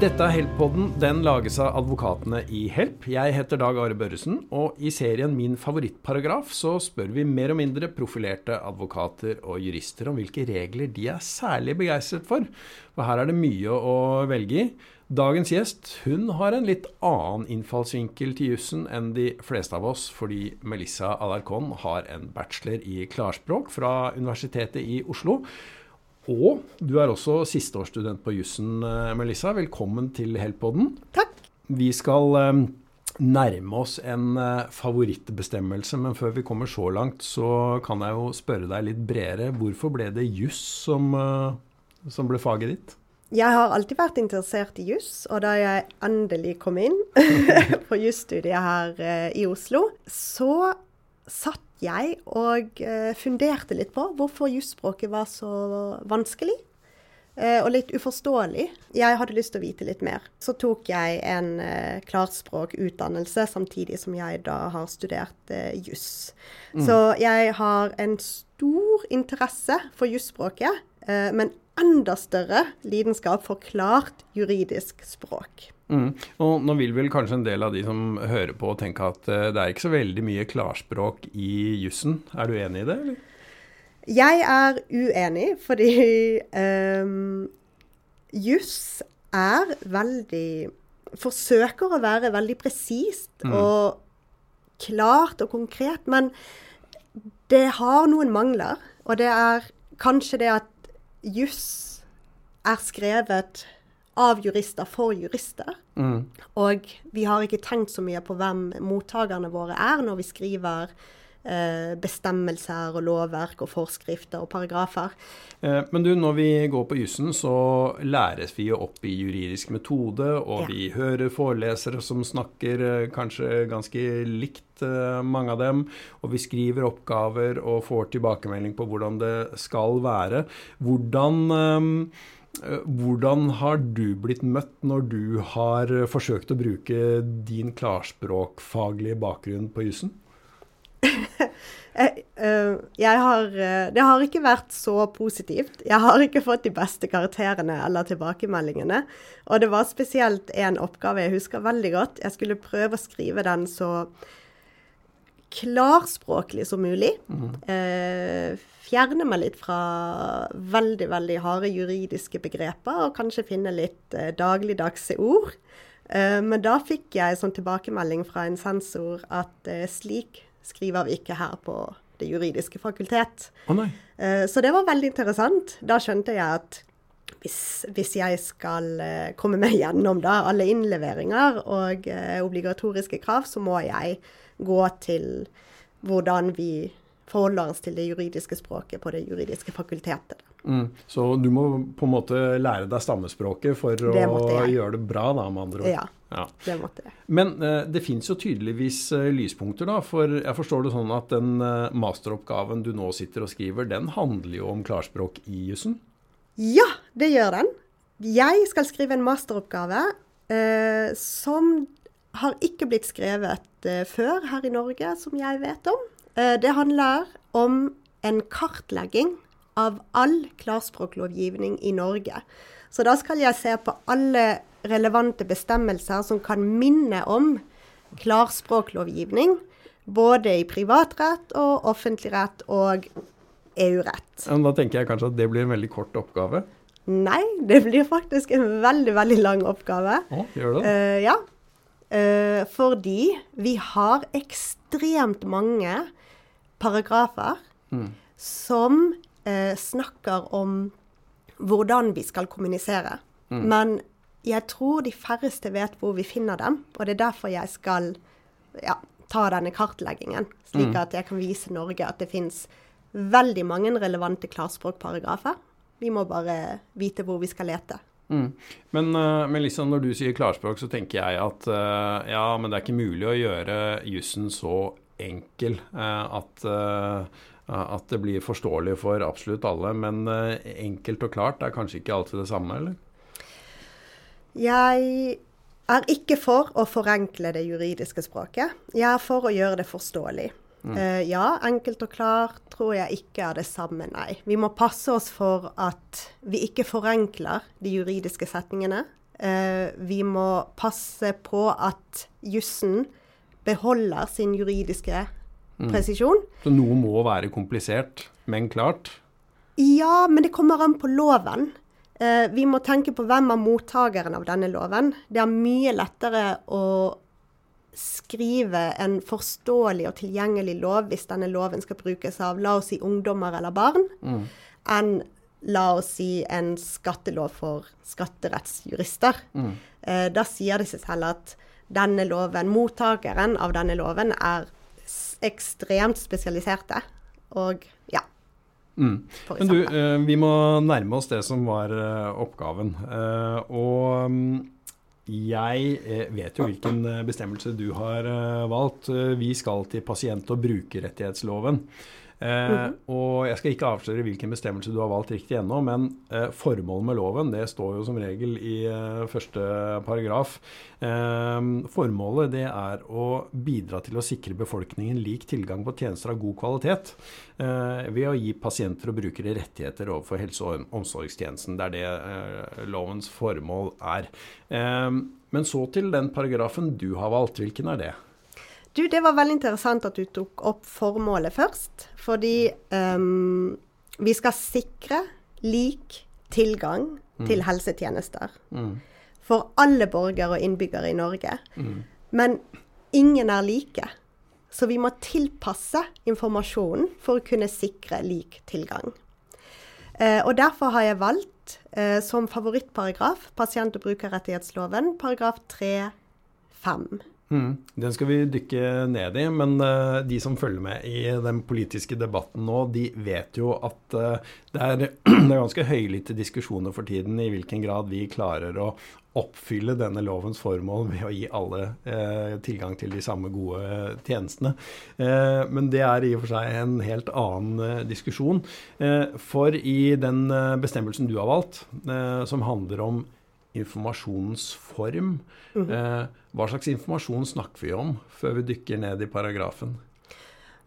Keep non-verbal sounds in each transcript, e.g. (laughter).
Dette er Help-podden. Den lages av advokatene i Help. Jeg heter Dag Are Børresen, og i serien Min favorittparagraf så spør vi mer og mindre profilerte advokater og jurister om hvilke regler de er særlig begeistret for. For her er det mye å velge i. Dagens gjest hun har en litt annen innfallsvinkel til jussen enn de fleste av oss, fordi Melissa Alarcon har en bachelor i klarspråk fra Universitetet i Oslo. Og du er også sisteårsstudent på jussen, eh, Melissa. Velkommen til Heltpodden. Takk. Vi skal eh, nærme oss en eh, favorittbestemmelse, men før vi kommer så langt, så kan jeg jo spørre deg litt bredere. Hvorfor ble det juss som, som ble faget ditt? Jeg har alltid vært interessert i juss, og da jeg endelig kom inn (laughs) på jusstudiet her i Oslo, så satt jeg og eh, funderte litt på hvorfor jusspråket var så vanskelig. Eh, og litt uforståelig. Jeg hadde lyst til å vite litt mer. Så tok jeg en eh, klarspråkutdannelse samtidig som jeg da har studert juss. Mm. Så jeg har en stor interesse for jusspråket, men enda større lidenskap for klart juridisk språk. Mm. Og nå vil vel kanskje en del av de som hører på tenke at uh, det er ikke så veldig mye klarspråk i jussen. Er du enig i det, eller? Jeg er uenig, fordi um, juss er veldig Forsøker å være veldig presist mm. og klart og konkret, men det har noen mangler. Og det er kanskje det at juss er skrevet av jurister for jurister. Mm. Og vi har ikke tenkt så mye på hvem mottakerne våre er når vi skriver eh, bestemmelser og lovverk og forskrifter og paragrafer. Eh, men du, når vi går på jussen, så læres vi jo opp i juridisk metode, og ja. vi hører forelesere som snakker eh, kanskje ganske likt eh, mange av dem, og vi skriver oppgaver og får tilbakemelding på hvordan det skal være. Hvordan eh, hvordan har du blitt møtt når du har forsøkt å bruke din klarspråkfaglige bakgrunn på jussen? jeg, (laughs) uh, jeg har, det har ikke vært så positivt. Jeg har ikke fått de beste karakterene eller tilbakemeldingene. Og det var spesielt en oppgave jeg husker veldig godt. Jeg skulle prøve å skrive den så klarspråklig som mulig. Mm. Eh, fjerne meg litt fra veldig, veldig harde juridiske begreper, og kanskje finne litt eh, dagligdagse ord. Eh, men da fikk jeg sånn tilbakemelding fra en sensor at eh, slik skriver vi ikke her på Det juridiske fakultet. Oh, så det var veldig interessant. Da skjønte jeg at hvis, hvis, jeg skal uh, komme meg gjennom da, alle innleveringer og eh, obligatoriske krav, så må jeg gå til hvordan vi forholder oss til det juridiske språket på det juridiske fakultetet. Mm. Så du må på en måte lære deg stammespråket for å gjøre det bra, da, med andre ord? Ja, ja. det måtte jeg. Men uh, det fins jo tydeligvis uh, lyspunkter, da. For jeg forstår det sånn at den uh, masteroppgaven du nå sitter og skriver, den handler jo om klarspråk i jussen? Ja, det gjør den. Jeg skal skrive en masteroppgave som har ikke blitt skrevet før her i Norge, som jeg vet om. Uh, det handler om en kartlegging av all klarspråklovgivning i Norge. Så da skal jeg se på alle relevante bestemmelser som kan minne om klarspråklovgivning. Både i privatrett og offentlig rett og EU-rett. Men Da tenker jeg kanskje at det blir en veldig kort oppgave? Nei, det blir faktisk en veldig, veldig lang oppgave. Å, gjør det? Uh, ja. Uh, fordi vi har ekstremt mange paragrafer mm. som eh, snakker om hvordan vi skal kommunisere. Mm. Men jeg tror de færreste vet hvor vi finner dem, og det er derfor jeg skal ja, ta denne kartleggingen. Slik mm. at jeg kan vise Norge at det fins veldig mange relevante klarspråkparagrafer. Vi må bare vite hvor vi skal lete. Mm. Men uh, Melissa, når du sier klarspråk, så tenker jeg at uh, ja, men det er ikke mulig å gjøre jussen så enkel uh, at, at, det blir forståelig for absolutt alle. Men enkelt og klart er kanskje ikke alltid det samme, eller? Jeg er ikke for å forenkle det juridiske språket. Jeg er for å gjøre det forståelig. Mm. Ja, enkelt og klart tror jeg ikke er det samme, nei. Vi må passe oss for at vi ikke forenkler de juridiske setningene. Eh, vi må passe på at jussen beholder sin juridiske presisjon. Så noe må være komplisert, men klart. Ja, men det kommer an på loven. Eh, vi må tenke på hvem er mottakeren av denne loven. Det er mye lettere å skrive en forståelig og tilgjengelig lov hvis denne loven skal brukes av la oss si ungdommer eller barn, enn la oss si en skattelov for skatterettsjurister. Eh, da sier det seg selv at denne loven, mottakeren av denne loven, er ekstremt spesialiserte. Og ja. Mm. Men du, eh, vi må nærme oss det som var eh, oppgaven. Eh, og mm, jeg vet jo hvilken bestemmelse du har valgt. Vi skal til pasient- og brukerrettighetsloven. Eh, Og jeg skal ikke avsløre hvilken bestemmelse du har valgt riktig ennå, men eh, formålet med loven det står jo som regel i eh, første paragraf. Eh, formålet det er å bidra til å sikre befolkningen lik tilgang på tjenester av god kvalitet eh, ved å gi pasienter og brukere rettigheter overfor helse- og omsorgstjenesten. Det er det eh, lovens formål er. Men så til den paragrafen du har valgt. Hvilken er det? Du, det var veldig interessant at du tok opp formålet først. Fordi um, vi skal sikre lik tilgang til helsetjenester. For alle borgere og innbyggere i Norge. Men ingen er like. Så vi må tilpasse informasjonen for å kunne sikre lik tilgang. Eh, og derfor har jeg valgt eh, som favorittparagraf pasient- og brukerrettighetsloven, paragraf 3-5. Mm. Den skal vi dykke ned i, men uh, de som følger med i den politiske debatten nå, de vet jo at uh, det, er, (clears throat) det er ganske høylytte diskusjoner for tiden i hvilken grad vi klarer å oppfylle denne lovens formål ved å gi alle eh, tilgang til de samme gode eh, tjenestene. Eh, men det er i og for seg en helt annen eh, diskusjon. For i den bestemmelsen du har valgt, som handler om informasjonens form. eh, hva slags informasjon snakker vi om før vi dykker ned i paragrafen?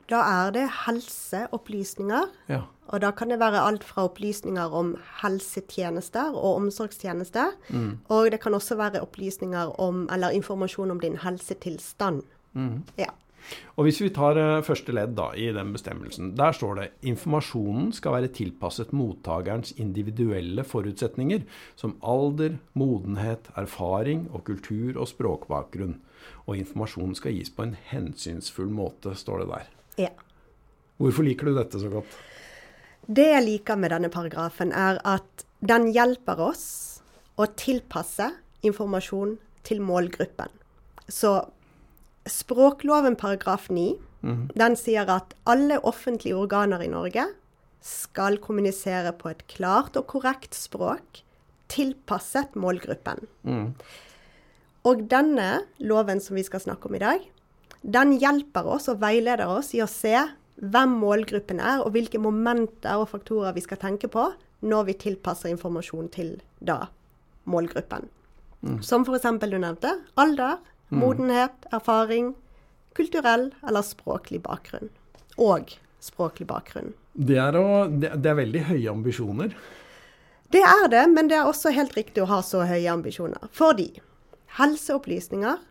Da er det helseopplysninger. Ja. Og da kan det være alt fra opplysninger om helsetjenester og omsorgstjenester. Og det kan også være opplysninger om, eller informasjon om din helsetilstand. Ja. Og Hvis vi tar eh, første ledd da, i den bestemmelsen, der står det informasjonen skal være tilpasset mottakerens individuelle forutsetninger, som alder, modenhet, erfaring og kultur- og språkbakgrunn. Og informasjonen skal gis på en hensynsfull måte, står det der. ja. Hvorfor liker du dette så godt? Det jeg liker med denne paragrafen, er at den hjelper oss å tilpasse informasjon til målgruppen. Så språkloven paragraf 9, den sier at alle offentlige organer i Norge skal kommunisere på et klart og korrekt språk tilpasset målgruppen. Og denne loven som vi skal snakke om i dag, den hjelper oss og veileder oss i å se hvem målgruppen er, og hvilke momenter og faktorer vi skal tenke på når vi tilpasser informasjon til da målgruppen. Som f.eks. du nevnte alder, modenhet, erfaring, kulturell eller språklig bakgrunn. Og språklig bakgrunn. Det er, å, det, det er veldig høye ambisjoner. Det er det, men det er også helt riktig å ha så høye ambisjoner. Fordi helseopplysninger,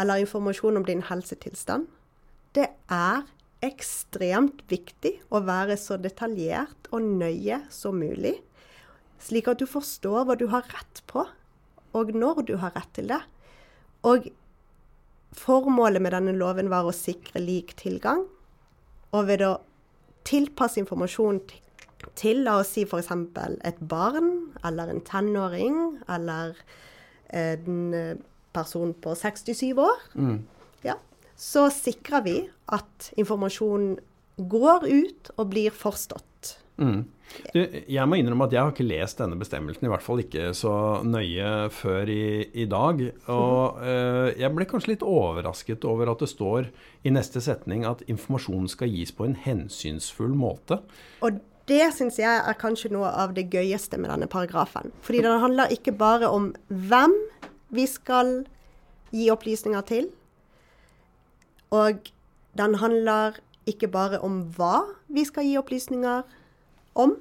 eller informasjon om din helsetilstand, det er ekstremt viktig å være så detaljert og nøye som mulig, slik at du forstår hva du har rett på, og når du har rett til det. Og formålet med denne loven var å sikre lik tilgang, og ved å tilpasse informasjon til la oss si f.eks. et barn, eller en tenåring, eller en eh, person på 67 år, ja, så sikrer vi at informasjonen går ut og blir forstått. Mm. Du, jeg må innrømme at jeg har ikke lest denne bestemmelsen, i hvert fall ikke så nøye før i, i dag. Og eh, jeg ble kanskje litt overrasket over at det står i neste setning at informasjonen skal gis på en hensynsfull måte. Og det syns jeg er kanskje noe av det gøyeste med denne paragrafen. Fordi den handler ikke bare om hvem vi skal gi opplysninger til, og den handler ikke bare om hva vi skal gi opplysninger om,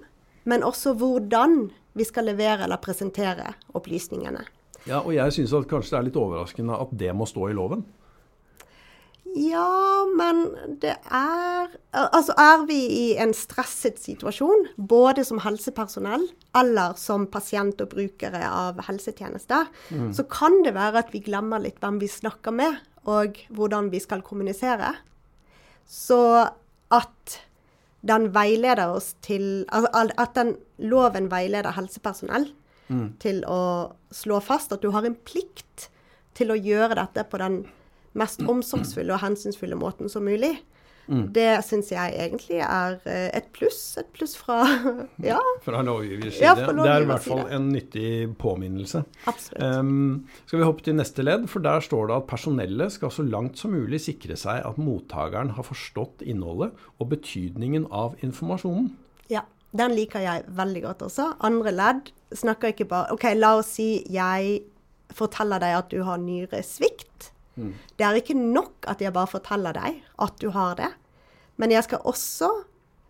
men også hvordan vi skal levere eller presentere opplysningene. Ja, og jeg syns kanskje det er litt overraskende at det må stå i loven. Ja, men det er Altså, er vi i en stresset situasjon, både som helsepersonell eller som pasient og brukere av helsetjenester, mm. så kan det være at vi glemmer litt hvem vi snakker med, og hvordan vi skal kommunisere. Så at den veileder oss til Altså at den loven veileder helsepersonell mm. til å slå fast at du har en plikt til å gjøre dette på den mest omsorgsfulle og hensynsfulle måten som mulig. Mm. Det syns jeg egentlig er eh, et pluss. Et pluss fra (laughs) ja. Fra lovgivers side. Ja, det er i hvert fall en nyttig påminnelse. Absolutt. Um, skal vi hoppe til neste ledd, for der står det at personellet skal så langt som mulig sikre seg at mottakeren har forstått innholdet og betydningen av informasjonen. Ja, den liker jeg veldig godt også. Andre ledd snakker ikke bare OK, la oss si jeg forteller deg at du har nyresvikt. Mm. Det er ikke nok at jeg bare forteller deg at du har det, men jeg skal også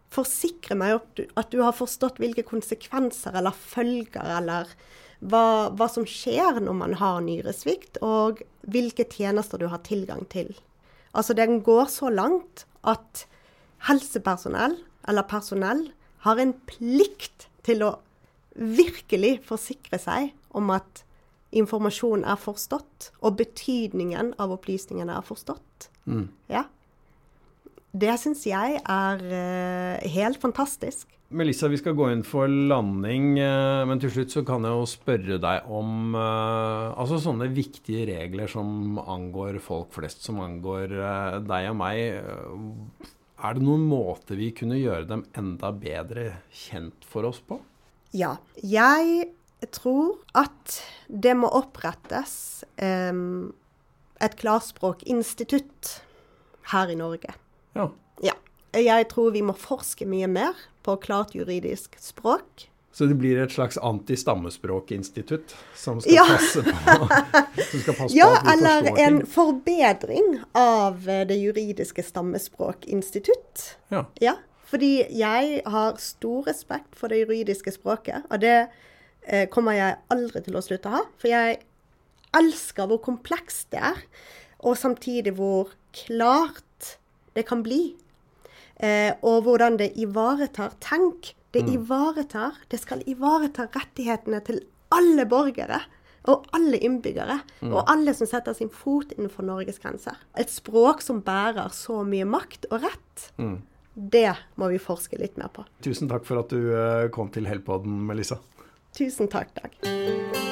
forsikre meg om at du har forstått hvilke konsekvenser eller følger eller hva, hva, som skjer når man har nyresvikt, og hvilke tjenester du har tilgang til. Altså, den går så langt at helsepersonell eller personell har en plikt til å virkelig forsikre seg om at informasjonen er forstått, og betydningen av opplysningene er forstått. Mm. Ja. Det syns jeg er uh, helt fantastisk. Melissa, vi skal gå inn for landing, uh, men til slutt så kan jeg jo spørre deg om uh, altså sånne viktige regler som angår folk flest, som angår deg og meg. er det noen måter vi kunne gjøre dem enda bedre kjent for oss på? Ja. Jeg jeg tror at det må opprettes um, et klarspråkinstitutt her i Norge. Ja. ja. Jeg tror vi må forske mye mer på klart juridisk språk. Så det blir et slags antistammespråkinstitutt som skal ja. passe på, (laughs) skal passe ja, på eller en forbedring av det juridiske stammespråkinstitutt. Ja. ja. Fordi jeg har stor respekt for det juridiske språket. og det eh, kommer jeg aldri til å slutte å ha. For jeg elsker hvor komplekst det er, og samtidig hvor klart det kan bli. Eh, og hvordan det ivaretar Tenk, det mm. ivaretar Det skal ivareta rettighetene til alle borgere. Og alle innbyggere. Mm. Og alle som setter sin fot innenfor Norges grenser. Et språk som bærer så mye makt og rett. Mm. Det må vi forske litt mer på. Tusen takk for at du eh, kom til Hellpodden, Melissa. Tusen takk, Dag.